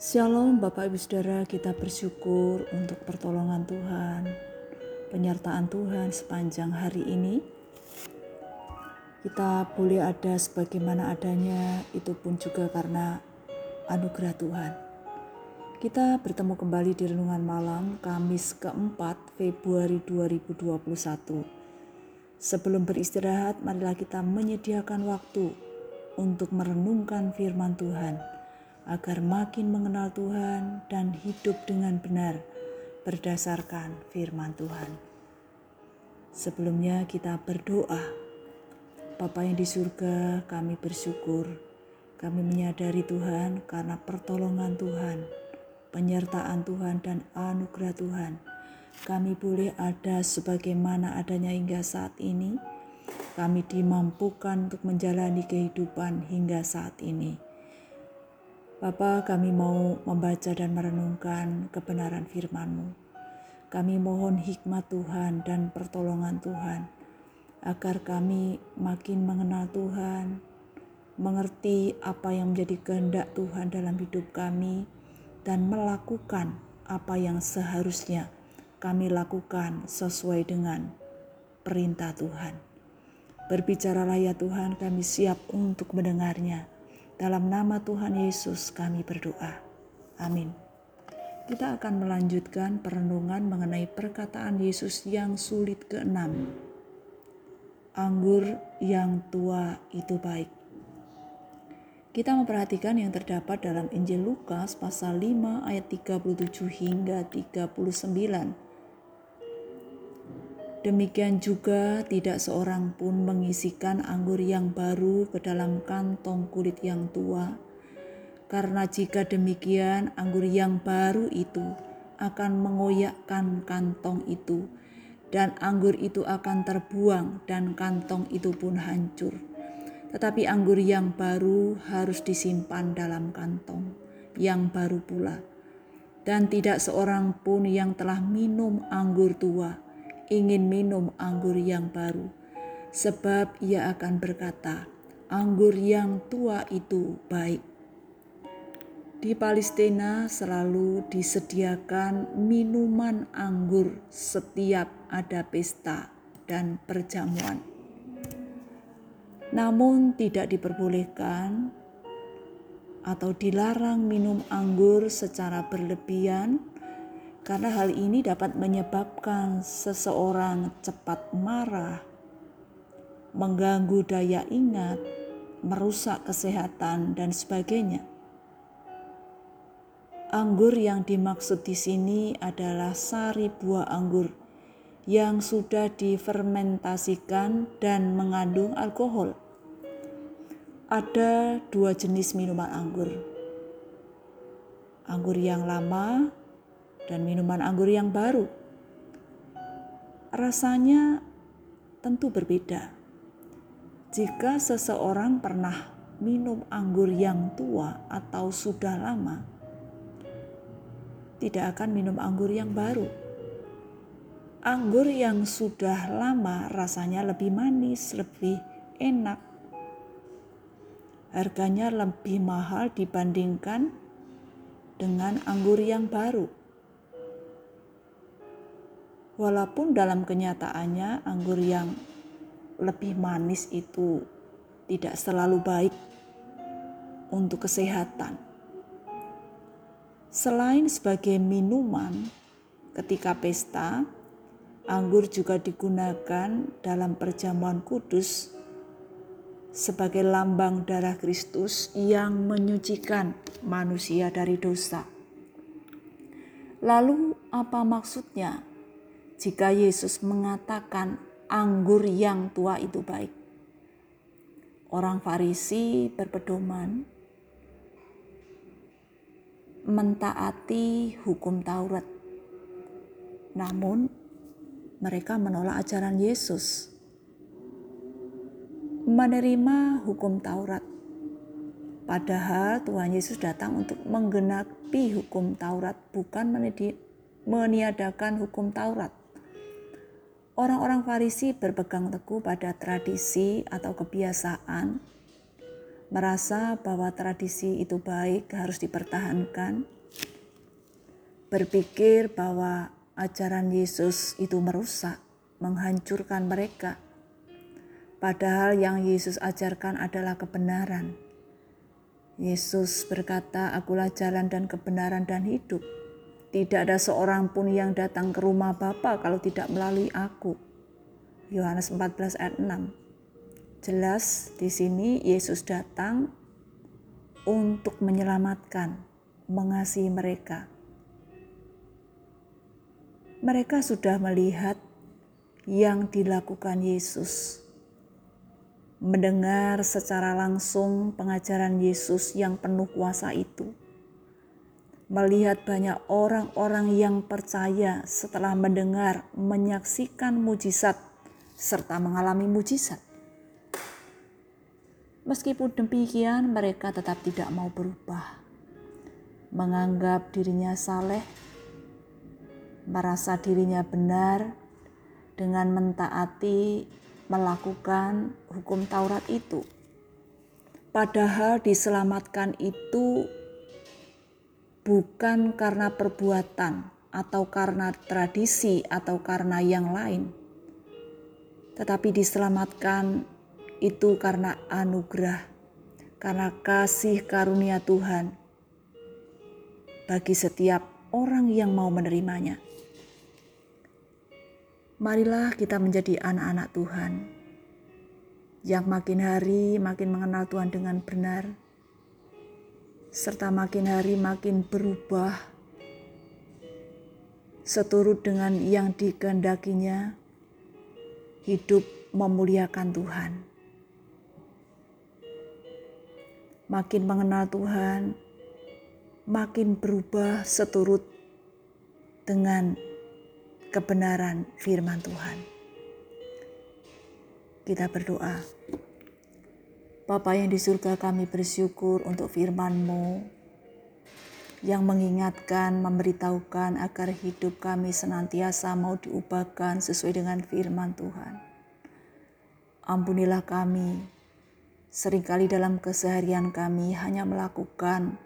Shalom Bapak Ibu Saudara, kita bersyukur untuk pertolongan Tuhan, penyertaan Tuhan sepanjang hari ini. Kita boleh ada sebagaimana adanya, itu pun juga karena anugerah Tuhan. Kita bertemu kembali di Renungan Malam Kamis keempat Februari 2021. Sebelum beristirahat, marilah kita menyediakan waktu untuk merenungkan firman Tuhan agar makin mengenal Tuhan dan hidup dengan benar berdasarkan firman Tuhan. Sebelumnya kita berdoa. Bapa yang di surga, kami bersyukur. Kami menyadari Tuhan karena pertolongan Tuhan, penyertaan Tuhan dan anugerah Tuhan. Kami boleh ada sebagaimana adanya hingga saat ini. Kami dimampukan untuk menjalani kehidupan hingga saat ini Bapa, kami mau membaca dan merenungkan kebenaran firman-Mu. Kami mohon hikmat Tuhan dan pertolongan Tuhan, agar kami makin mengenal Tuhan, mengerti apa yang menjadi kehendak Tuhan dalam hidup kami, dan melakukan apa yang seharusnya kami lakukan sesuai dengan perintah Tuhan. Berbicaralah ya Tuhan, kami siap untuk mendengarnya dalam nama Tuhan Yesus kami berdoa. Amin. Kita akan melanjutkan perenungan mengenai perkataan Yesus yang sulit keenam. Anggur yang tua itu baik. Kita memperhatikan yang terdapat dalam Injil Lukas pasal 5 ayat 37 hingga 39 Demikian juga tidak seorang pun mengisikan anggur yang baru ke dalam kantong kulit yang tua. Karena jika demikian anggur yang baru itu akan mengoyakkan kantong itu dan anggur itu akan terbuang dan kantong itu pun hancur. Tetapi anggur yang baru harus disimpan dalam kantong yang baru pula. Dan tidak seorang pun yang telah minum anggur tua ingin minum anggur yang baru, sebab ia akan berkata, "Anggur yang tua itu baik." Di Palestina selalu disediakan minuman anggur setiap ada pesta dan perjamuan. Namun, tidak diperbolehkan atau dilarang minum anggur secara berlebihan karena hal ini dapat menyebabkan seseorang cepat marah, mengganggu daya ingat, merusak kesehatan, dan sebagainya. Anggur yang dimaksud di sini adalah sari buah anggur yang sudah difermentasikan dan mengandung alkohol. Ada dua jenis minuman anggur. Anggur yang lama dan minuman anggur yang baru. Rasanya tentu berbeda. Jika seseorang pernah minum anggur yang tua atau sudah lama, tidak akan minum anggur yang baru. Anggur yang sudah lama rasanya lebih manis, lebih enak. Harganya lebih mahal dibandingkan dengan anggur yang baru. Walaupun dalam kenyataannya anggur yang lebih manis itu tidak selalu baik untuk kesehatan. Selain sebagai minuman ketika pesta, anggur juga digunakan dalam perjamuan kudus sebagai lambang darah Kristus yang menyucikan manusia dari dosa. Lalu, apa maksudnya jika Yesus mengatakan anggur yang tua itu baik. Orang Farisi berpedoman mentaati hukum Taurat. Namun mereka menolak ajaran Yesus. Menerima hukum Taurat. Padahal Tuhan Yesus datang untuk menggenapi hukum Taurat, bukan meniadakan hukum Taurat. Orang-orang Farisi berpegang teguh pada tradisi atau kebiasaan, merasa bahwa tradisi itu baik, harus dipertahankan, berpikir bahwa ajaran Yesus itu merusak, menghancurkan mereka. Padahal yang Yesus ajarkan adalah kebenaran. Yesus berkata, "Akulah jalan dan kebenaran dan hidup. Tidak ada seorang pun yang datang ke rumah Bapa kalau tidak melalui aku." Yohanes 14 ayat 6. Jelas di sini Yesus datang untuk menyelamatkan, mengasihi mereka. Mereka sudah melihat yang dilakukan Yesus, mendengar secara langsung pengajaran Yesus yang penuh kuasa itu, melihat banyak orang-orang yang percaya setelah mendengar, menyaksikan mujizat, serta mengalami mujizat. Meskipun demikian, mereka tetap tidak mau berubah, menganggap dirinya saleh, merasa dirinya benar dengan mentaati melakukan hukum Taurat itu. Padahal diselamatkan itu bukan karena perbuatan atau karena tradisi atau karena yang lain, tetapi diselamatkan itu karena anugerah, karena kasih karunia Tuhan bagi setiap orang yang mau menerimanya. Marilah kita menjadi anak-anak Tuhan yang makin hari makin mengenal Tuhan dengan benar, serta makin hari makin berubah seturut dengan yang dikehendakinya, hidup memuliakan Tuhan. makin mengenal Tuhan, makin berubah seturut dengan kebenaran firman Tuhan. Kita berdoa. Bapa yang di surga kami bersyukur untuk firman-Mu yang mengingatkan, memberitahukan agar hidup kami senantiasa mau diubahkan sesuai dengan firman Tuhan. Ampunilah kami Seringkali dalam keseharian kami hanya melakukan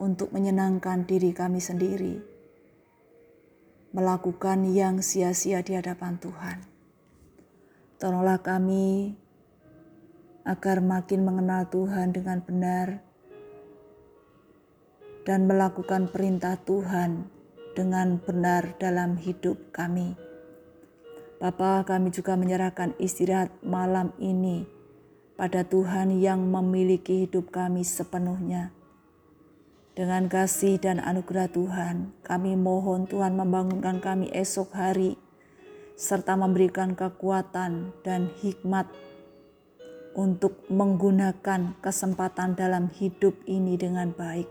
untuk menyenangkan diri kami sendiri, melakukan yang sia-sia di hadapan Tuhan. Tolonglah kami agar makin mengenal Tuhan dengan benar dan melakukan perintah Tuhan dengan benar dalam hidup kami. Bapa, kami juga menyerahkan istirahat malam ini pada Tuhan yang memiliki hidup kami sepenuhnya. Dengan kasih dan anugerah Tuhan, kami mohon Tuhan membangunkan kami esok hari, serta memberikan kekuatan dan hikmat untuk menggunakan kesempatan dalam hidup ini dengan baik.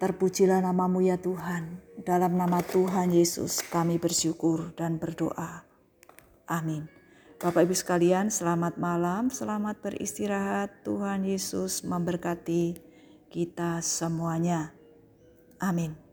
Terpujilah namamu ya Tuhan, dalam nama Tuhan Yesus kami bersyukur dan berdoa. Amin. Bapak Ibu sekalian, selamat malam, selamat beristirahat. Tuhan Yesus memberkati kita semuanya. Amin.